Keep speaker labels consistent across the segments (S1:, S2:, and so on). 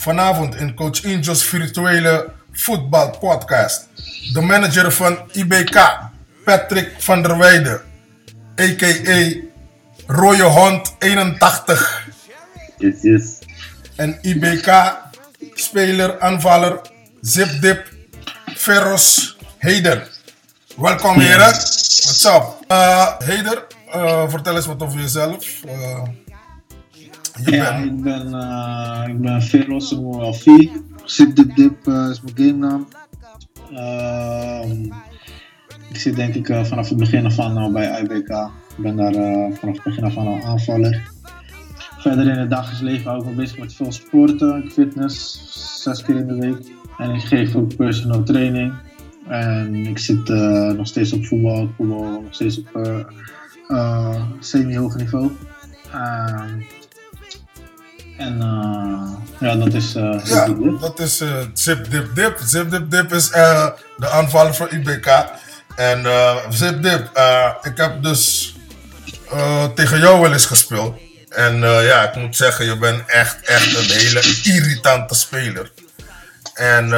S1: Vanavond in Coach Angel's virtuele voetbalpodcast. De manager van IBK, Patrick van der Weijden, a.k.a. Rode Hond 81.
S2: Yes, yes.
S1: En IBK-speler, aanvaller, Zipdip, Ferros, Heder. Welkom heren. What's up? Uh, Heder, uh, vertel eens wat over jezelf. Uh,
S3: Ja, ik ben, eh ik ben Feroz Alfi. Zip Dip Dip eh, is mijn game naam. Ehm, ik zit denk ik eh, vanaf het begin af aan bij IBK. Ik ben daar eh, vanaf het begin af aan al aanvaller. Verder in het dagelijks leven hou ik me bezig met veel sporten, fitness, zes keer in de week. En ik geef ook personal training. En ik zit nog steeds op voetbal, ik voetbal nog steeds op semi-hoog niveau. En eh, ja, dat is eh
S1: Ja,
S3: Zip Dip Dip.
S1: dat is eh, Zip Dip Dip. Zip Dip Dip is de aanvaller van IBK. En Zip Dip, ik heb dus tegen jou wel eens gespeeld. En ja, ik moet zeggen, je bent echt, echt een hele irritante speler. En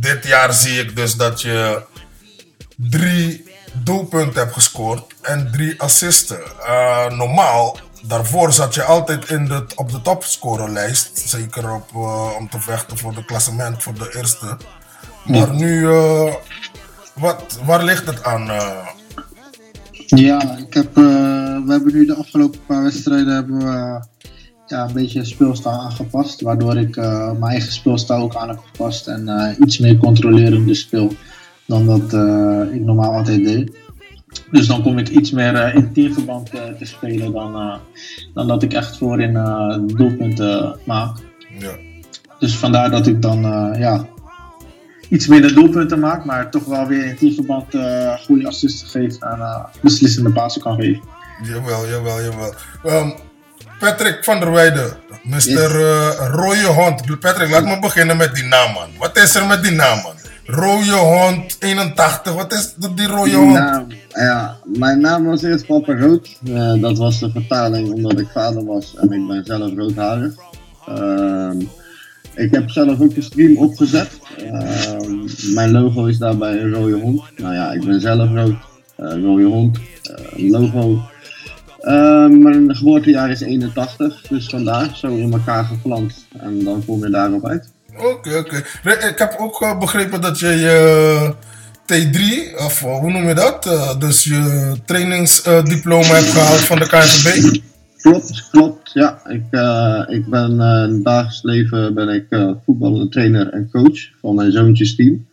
S1: dit jaar zie ik dus dat je drie doelpunten hebt gescoord en drie assisten. Normaal, daarvoor zat je altijd in de, op de topscorerlijst. Zeker op, eh, om te vechten voor de klassement voor de eerste. Maar nu, eh, wat, waar ligt het aan? eh?
S3: Ja, ik heb, we hebben nu de afgelopen paar wedstrijden hebben we, ja, een beetje speelstijl aangepast. Waardoor ik mijn eigen speelstijl ook aan heb gepast. En iets meer controlerende speel dan dat ik normaal altijd deed. Dus dan kom ik iets meer eh, in teamverband eh, te spelen dan, eh, dan dat ik echt voorin eh doelpunten maak.
S1: ja.
S3: Dus vandaar dat ik dan eh, ja, iets minder doelpunten maak, maar toch wel weer in teamverband eh goede assisten geef en eh, beslissende passen kan geven.
S1: Jawel, jawel, jawel. Ehm, Patrick van der Weijden, Mr. eh, Rode Hond. Patrick, laat me beginnen met die naam, man. Wat is er met die naam, man? Rode Hond 81, wat is dat, die Rode Hond?
S2: Nou, ja, mijn naam was eerst Papa Rood. Eh, dat was de vertaling omdat ik vader was en ik ben zelf roodharig. Ehm, ik heb zelf ook een stream opgezet. Ehm, mijn logo is daarbij een rode hond. Nou ja, ik ben zelf rood. Eh, rode hond. Eh, logo. Ehm, mijn geboortejaar is 81, dus vandaar zo in elkaar geplant. En dan kom je daarop uit.
S1: Oké, oké. Ik heb ook eh, begrepen dat je je T3, of eh, hoe noem je dat? Eh, dus je trainingsdiploma hebt gehaald van de KNVB.
S2: Klopt, klopt. Ja, ik, eh, ik ben eh, in het dagelijks leven ben ik eh trainer en coach van mijn zoontjes team.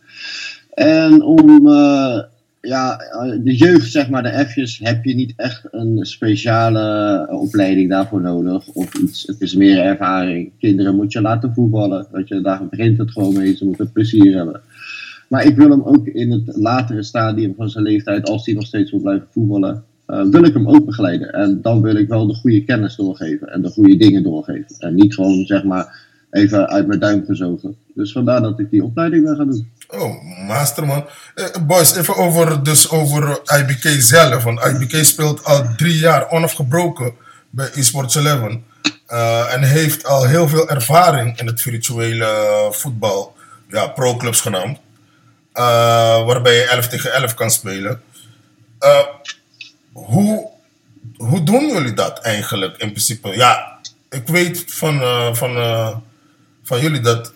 S2: En om eh, ja, eh, de jeugd, zeg maar, de F'jes, heb je niet echt een speciale opleiding daarvoor nodig. Of iets. Het is meer ervaring. Kinderen moet je laten voetballen. Dat je, daar begint het gewoon mee. Ze moeten plezier hebben. Maar ik wil hem ook in het latere stadium van zijn leeftijd, als hij nog steeds wil blijven voetballen, eh, wil ik hem ook begeleiden. En dan wil ik wel de goede kennis doorgeven en de goede dingen doorgeven. En niet gewoon, zeg maar, even uit mijn duim gezogen. Dus vandaar dat ik die opleiding ben gaan doen.
S1: Oh, masterman. Eh, boys, even over, dus over IBK zelf. Want IBK speelt al drie jaar onafgebroken bij eSports 11. Eh, en heeft al heel veel ervaring in het virtuele voetbal. Ja, pro-clubs genaamd. Eh, waarbij je 11 tegen 11 kan spelen. Eh, hoe, hoe doen jullie dat eigenlijk in principe? Ja, ik weet van, van, van jullie dat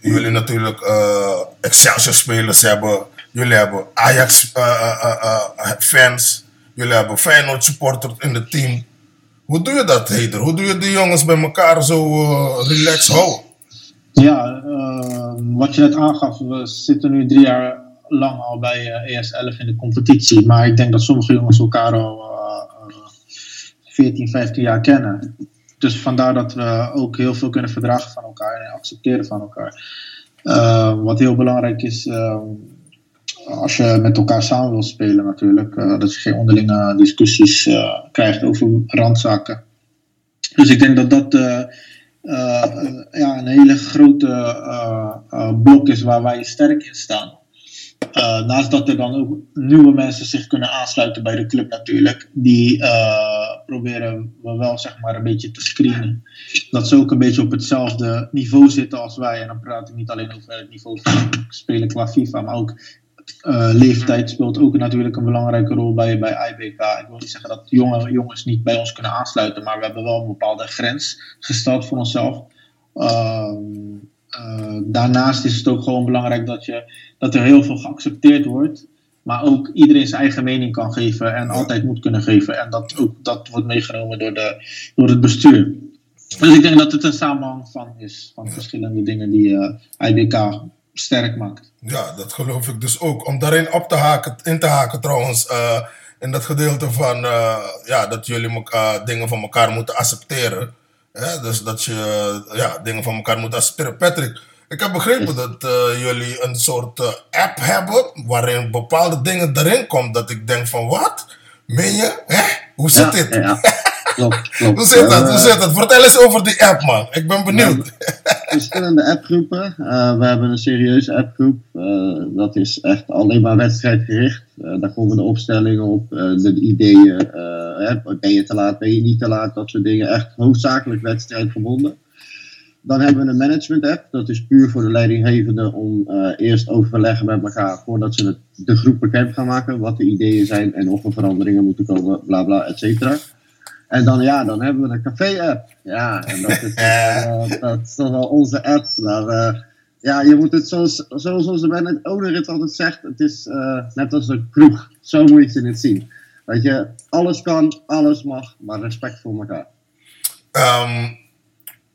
S1: jullie natuurlijk eh, Excelsior spelers hebben. Jullie hebben Ajax eh, eh, eh, eh, fans. Jullie hebben Feyenoord supporters in het team. Hoe doe je dat, Heder? Hoe doe je die jongens bij elkaar zo eh relaxed houden?
S3: Ja, eh, wat je net aangaf, we zitten nu drie jaar lang al bij eh, ES11 in de competitie. Maar ik denk dat sommige jongens elkaar al eh, eh, 14, 15 jaar kennen. Dus vandaar dat we ook heel veel kunnen verdragen van elkaar en accepteren van elkaar. Eh, wat heel belangrijk is, eh, als je met elkaar samen wilt spelen natuurlijk, eh, dat je geen onderlinge discussies eh, krijgt over randzaken. Dus ik denk dat dat eh, ja, een hele grote blok is waar wij sterk in staan. Uh, naast dat er dan ook nieuwe mensen zich kunnen aansluiten bij de club natuurlijk, die uh, proberen we wel zeg maar een beetje te screenen. Dat ze ook een beetje op hetzelfde niveau zitten als wij. En dan praat ik niet alleen over het niveau van spelen qua FIFA, maar ook uh, leeftijd speelt ook natuurlijk een belangrijke rol bij, bij IBK. Ik wil niet zeggen dat jonge jongens niet bij ons kunnen aansluiten, maar we hebben wel een bepaalde grens gesteld voor onszelf. Ehm, uh, daarnaast is het ook gewoon belangrijk dat, je, dat er heel veel geaccepteerd wordt. Maar ook iedereen zijn eigen mening kan geven en altijd moet kunnen geven. En dat, ook, dat wordt meegenomen door, de, door het bestuur. Dus ik denk dat het een samenhang van is. Van verschillende dingen die uh, IBK sterk maakt.
S1: Ja, dat geloof ik dus ook. Om daarin op te haken, in te haken trouwens. Uh, in dat gedeelte van ja, dat jullie dingen van elkaar moeten accepteren. Dus dat je ja, dingen van elkaar moet accepteren. Patrick, ik heb begrepen dat uh, jullie een soort uh, app hebben waarin bepaalde dingen erin komen. Dat ik denk van wat? Meen je? Hè? Hoe zit dit? Ja, klopt, klopt. Hoe zit dat? Hoe zit dat? Vertel eens over die app man. Ik ben benieuwd.
S2: Verschillende appgroepen. Uh, we hebben een serieuze appgroep. dat is echt alleen maar wedstrijdgericht. daar komen de opstellingen op, de ideeën. ben je te laat, ben je niet te laat, dat soort dingen. Echt hoofdzakelijk wedstrijdgebonden. Dan hebben we een management app. Dat is puur voor de leidinggevende om uh, eerst overleggen met elkaar voordat ze de groep bekend gaan maken. Wat de ideeën zijn en of er veranderingen moeten komen, bla bla, et cetera. En dan, ja, dan hebben we een café-app. Ja, en dat is, uh, dat is toch wel onze apps. Maar uh, ja, je moet het zoals, zoals onze owner het altijd zegt, het is net als een kroeg. Zo moet je het zien. Weet je, alles kan, alles mag, maar respect voor elkaar.
S1: Um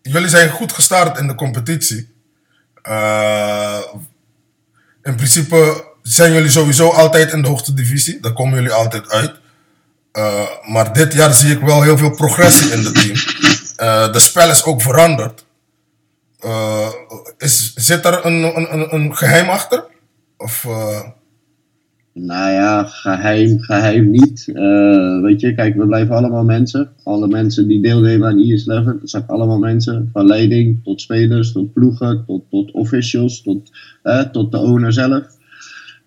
S1: jullie zijn goed gestart in de competitie. In principe zijn jullie sowieso altijd in de hoogste divisie. Daar komen jullie altijd uit. Uh, maar dit jaar zie ik wel heel veel progressie in het team. Uh, de spel is ook veranderd. is, zit er een, een, een geheim achter? Of,
S2: nou ja, geheim, geheim niet. Weet je, kijk, we blijven allemaal mensen. Alle mensen die deelnemen aan IS-11, dat zijn allemaal mensen. Van leiding tot spelers, tot ploegen, tot, tot officials, tot, tot de owner zelf.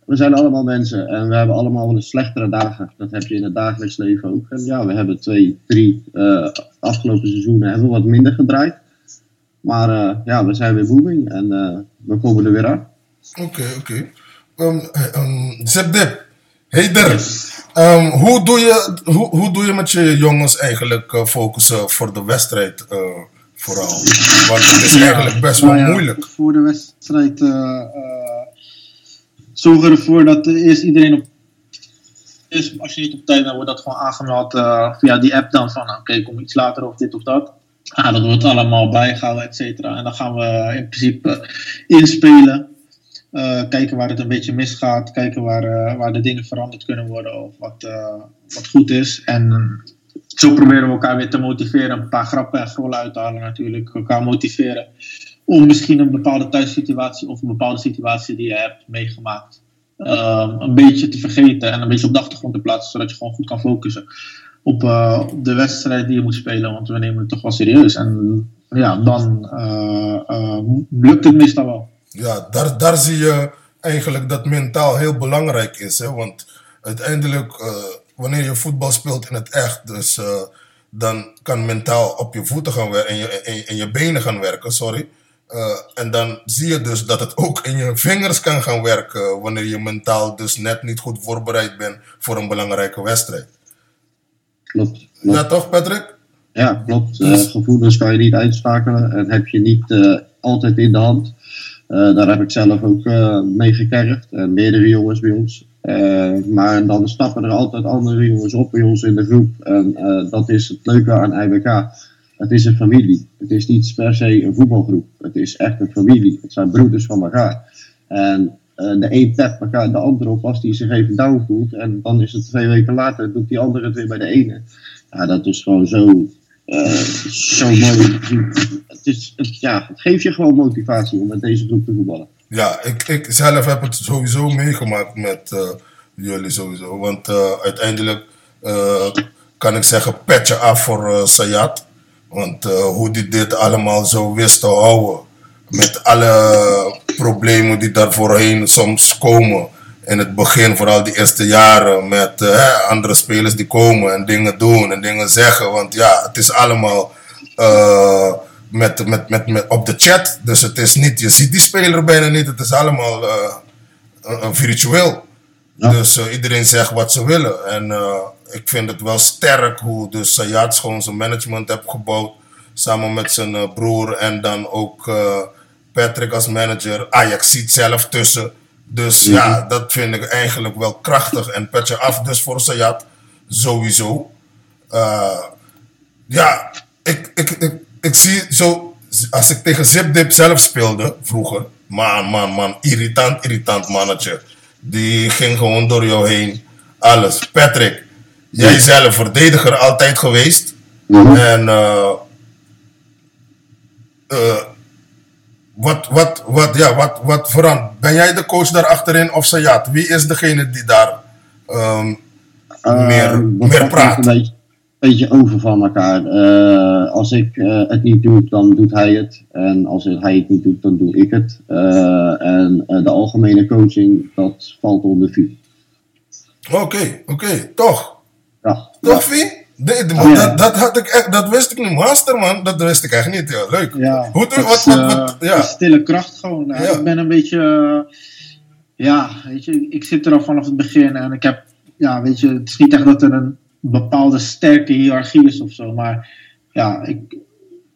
S2: We zijn allemaal mensen en we hebben allemaal wel eens slechtere dagen. Dat heb je in het dagelijks leven ook. En ja, we hebben twee, drie uh, afgelopen seizoenen hebben we wat minder gedraaid. Maar ja, we zijn weer booming en we komen er weer aan.
S1: Oké, oké. Okay um, um, Zepdip, hey um, hoe, doe je, hoe, hoe doe je met je jongens eigenlijk focussen voor de wedstrijd vooral? Want het is eigenlijk best wel nou moeilijk.
S3: Voor de wedstrijd uh, zorgen ervoor dat eerst iedereen op is. Als je niet op tijd bent, wordt dat gewoon aangemeld via die app dan van oké, kom iets later of dit of dat. Ah, dat wordt allemaal bijgehouden, et cetera. En dan gaan we in principe inspelen. Kijken waar het een beetje misgaat. Kijken waar, waar de dingen veranderd kunnen worden of wat, wat goed is. En zo proberen we elkaar weer te motiveren. Een paar grappen en grollen uit te halen natuurlijk. Elkaar motiveren om misschien een bepaalde thuissituatie of een bepaalde situatie die je hebt meegemaakt. een beetje te vergeten en een beetje op de achtergrond te plaatsen. Zodat je gewoon goed kan focussen op, op de wedstrijd die je moet spelen. Want we nemen het toch wel serieus. En ja, dan lukt het meestal wel
S1: ja, daar, daar zie je eigenlijk dat mentaal heel belangrijk is. Hè? Want uiteindelijk, uh, wanneer je voetbal speelt in het echt, dus uh, dan kan mentaal op je voeten gaan werken, in je, in je benen gaan werken, sorry. Uh, en dan zie je dus dat het ook in je vingers kan gaan werken wanneer je mentaal dus net niet goed voorbereid bent voor een belangrijke wedstrijd.
S2: Klopt.
S1: klopt. Ja, toch, Patrick?
S2: Ja, klopt. Dus... gevoelens kan je niet uitschakelen en heb je niet altijd in de hand. Daar heb ik zelf ook mee gekerfd. En meerdere jongens bij ons. Maar dan stappen er altijd andere jongens op bij ons in de groep. En dat is het leuke aan IBK. Het is een familie. Het is niet per se een voetbalgroep. Het is echt een familie. Het zijn broeders van elkaar. En de een pept elkaar de ander op als die zich even down voelt. En dan is het twee weken later, doet die andere het weer bij de ene. Ja, dat is gewoon zo uh, zo mooi Het, is, ja, het geeft je gewoon motivatie om met deze groep te voetballen.
S1: Ja, ik, ik zelf heb het sowieso meegemaakt met uh, jullie sowieso. Want uiteindelijk kan ik zeggen, petje af voor Sayat. Want hoe die dit allemaal zo wist te houden. Met alle problemen die daar voorheen soms komen. in het begin, vooral die eerste jaren, met eh, andere spelers die komen en dingen doen en dingen zeggen. Want ja, het is allemaal eh, met, met, met, met, op de chat. Dus het is niet, je ziet die speler bijna niet. Het is allemaal eh, virtueel.
S2: Ja.
S1: Dus eh, iedereen zegt wat ze willen. En eh, ik vind het wel sterk hoe dus Sayat gewoon zijn management heeft gebouwd. Samen met zijn eh, broer en dan ook eh, Patrick als manager. Ajax ziet zelf tussen. Dus ja, dat vind ik eigenlijk wel krachtig. En petje af dus voor Sayat. Sowieso. Eh, ja, ik, ik, ik, ik zie zo, als ik tegen Zipdip zelf speelde vroeger, man, man, man, irritant, irritant mannetje. Die ging gewoon door jou heen. Alles. Patrick, jij zelf verdediger altijd geweest.
S2: Mhm.
S1: En eh, eh, wat, wat, wat, ja, wat, wat verandert? Ben jij de coach daar achterin of Sayat? Wie is degene die daar
S2: Eh,
S1: meer, meer praat?
S2: Een beetje, beetje over van elkaar. Als ik het niet doe, dan doet hij het. En als hij het niet doet, dan doe ik het. En de algemene coaching, dat valt onder vuur.
S1: Oké, oké, toch?
S2: Ja,
S1: Toch, Vie? Nee,
S3: ja.
S1: dat, dat, had ik echt, dat wist ik niet. Master, man. Dat wist ik echt niet. Ja, leuk.
S3: Ja,
S1: Hoe wat, wat,
S3: eh,
S1: wat, ja.
S3: stille kracht gewoon.
S1: Ja.
S3: Ik ben een beetje, eh, ja, weet je, ik zit er al vanaf het begin en ik heb, ja, weet je, het is niet echt dat er een bepaalde sterke hiërarchie is of zo, maar ja, ik,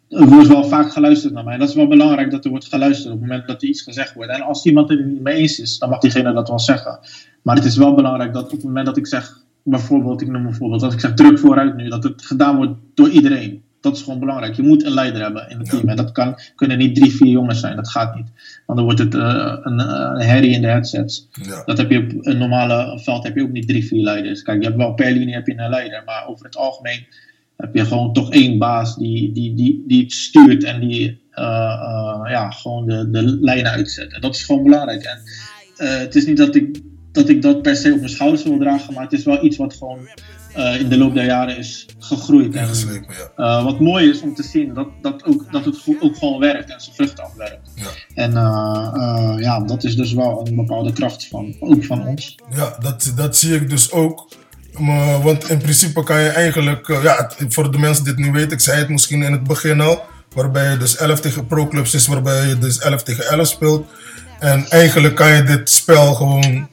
S3: er wordt wel vaak geluisterd naar mij. Dat is wel belangrijk dat er wordt geluisterd op het moment dat er iets gezegd wordt. En als iemand het er niet mee eens is, dan mag diegene dat wel zeggen. Maar het is wel belangrijk dat op het moment dat ik zeg, bijvoorbeeld, ik noem een voorbeeld, dat ik zeg druk vooruit nu, dat het gedaan wordt door iedereen. Dat is gewoon belangrijk. Je moet een leider hebben in het team. En dat kan, kunnen niet drie, vier jongens zijn. Dat gaat niet. Want dan wordt het eh, een, een herrie in de headsets.
S1: ja.
S3: Dat heb je op een normale veld heb je ook niet drie, vier leiders. Kijk, je hebt wel per linie heb je een leider. Maar over het algemeen heb je gewoon toch één baas die, die, die, die het stuurt en die eh, eh, ja, gewoon de, de lijnen uitzet. En dat is gewoon belangrijk. En eh, het is niet dat ik, dat ik dat per se op mijn schouders wil dragen, maar het is wel iets wat gewoon eh, in de loop der jaren is gegroeid. En,
S1: ja.
S3: eh, wat mooi is om te zien dat, dat, ook, dat het ook gewoon werkt en zijn vruchten afwerkt.
S1: Ja.
S3: En eh, ja, dat is dus wel een bepaalde kracht van, ook van ons.
S1: Ja, dat, dat zie ik dus ook. Maar, want in principe kan je eigenlijk, ja, voor de mensen die het niet weten, ik zei het misschien in het begin al, waarbij je dus 11 tegen pro-clubs is, waarbij je dus 11 tegen 11 speelt. En eigenlijk kan je dit spel gewoon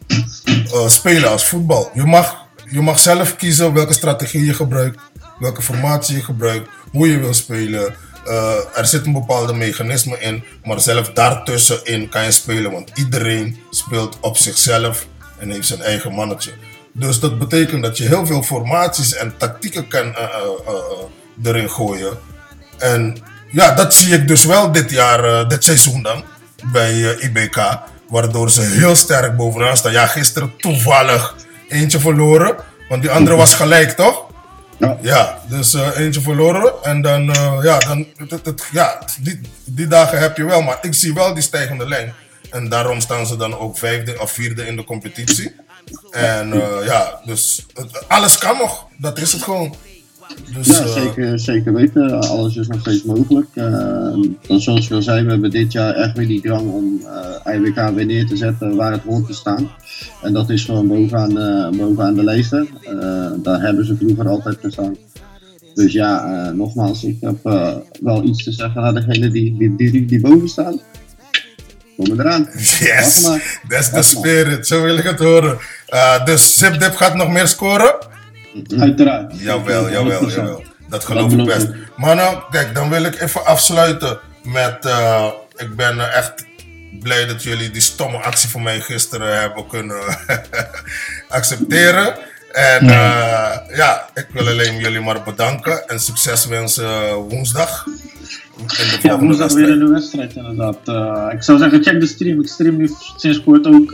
S1: eh, spelen als voetbal. Je mag, je mag zelf kiezen welke strategie je gebruikt, welke formatie je gebruikt, hoe je wil spelen. Eh, er zit een bepaalde mechanisme in, maar zelf daartussenin kan je spelen, want iedereen speelt op zichzelf en heeft zijn eigen mannetje. Dus dat betekent dat je heel veel formaties en tactieken kan eh, erin gooien. En ja, dat zie ik dus wel dit jaar, dit seizoen dan, bij eh, IBK. Waardoor ze heel sterk bovenaan staan. Ja, gisteren toevallig eentje verloren. Want die andere was gelijk, toch?
S2: Ja.
S1: Ja, dus eh, eentje verloren. En dan, eh, ja, dan het, het- ja die, die dagen heb je wel. Maar ik zie wel die stijgende lijn. En daarom staan ze dan ook vijfde of vierde in de competitie. En ja, dus het- alles kan nog. Dat is het gewoon. Dus,
S2: Ja,
S1: eh,
S2: zeker, zeker weten. Alles is nog steeds mogelijk. Dan zoals je al zei, we hebben dit jaar echt weer die drang om eh IWK weer neer te zetten waar het hoort te staan. En dat is gewoon bovenaan, eh, bovenaan de lijsten. Eh, daar hebben ze vroeger altijd gestaan. Dus ja, eh, nogmaals, ik heb wel iets te zeggen naar degenen die, die, die, die, die boven staan. Kom eraan.
S1: Yes, the
S2: Wacht maar.
S1: spirit. Zo wil ik het horen. Eh, dus Zipdip gaat nog meer scoren?
S3: Uiteraard.
S1: Jawel, jawel,
S3: 100%.
S1: jawel. Dat geloof
S3: Dat
S1: ik best. Maar nou, kijk, dan wil ik even afsluiten met... eh, ik ben echt blij dat jullie die stomme actie van mij gisteren hebben kunnen accepteren. En eh, ja, ik wil alleen jullie maar bedanken en succes wensen eh, woensdag. In de
S3: Ja, woensdag weer een nieuwe wedstrijd inderdaad. Ik zou zeggen, check de stream. Ik stream nu sinds kort ook.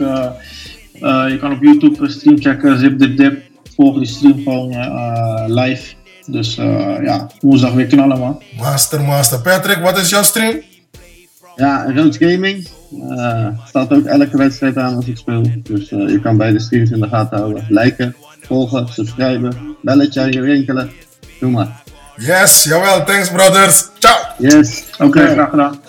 S3: je kan op YouTube stream checken, Zip Dip Dip. Volg die stream gewoon eh, live. Dus eh, ja, woensdag weer knallen man.
S1: Master, master. Patrick, wat is jouw stream?
S2: Ja, Roots Gaming. eh, staat ook elke wedstrijd aan als ik speel. Dus eh, je kan beide streams in de gaten houden. Liken, volgen, subscriben, belletje aan je rinkelen. Doe maar.
S1: Yes, jawel. Thanks, brothers. Ciao.
S2: Yes.
S3: Oké, graag gedaan.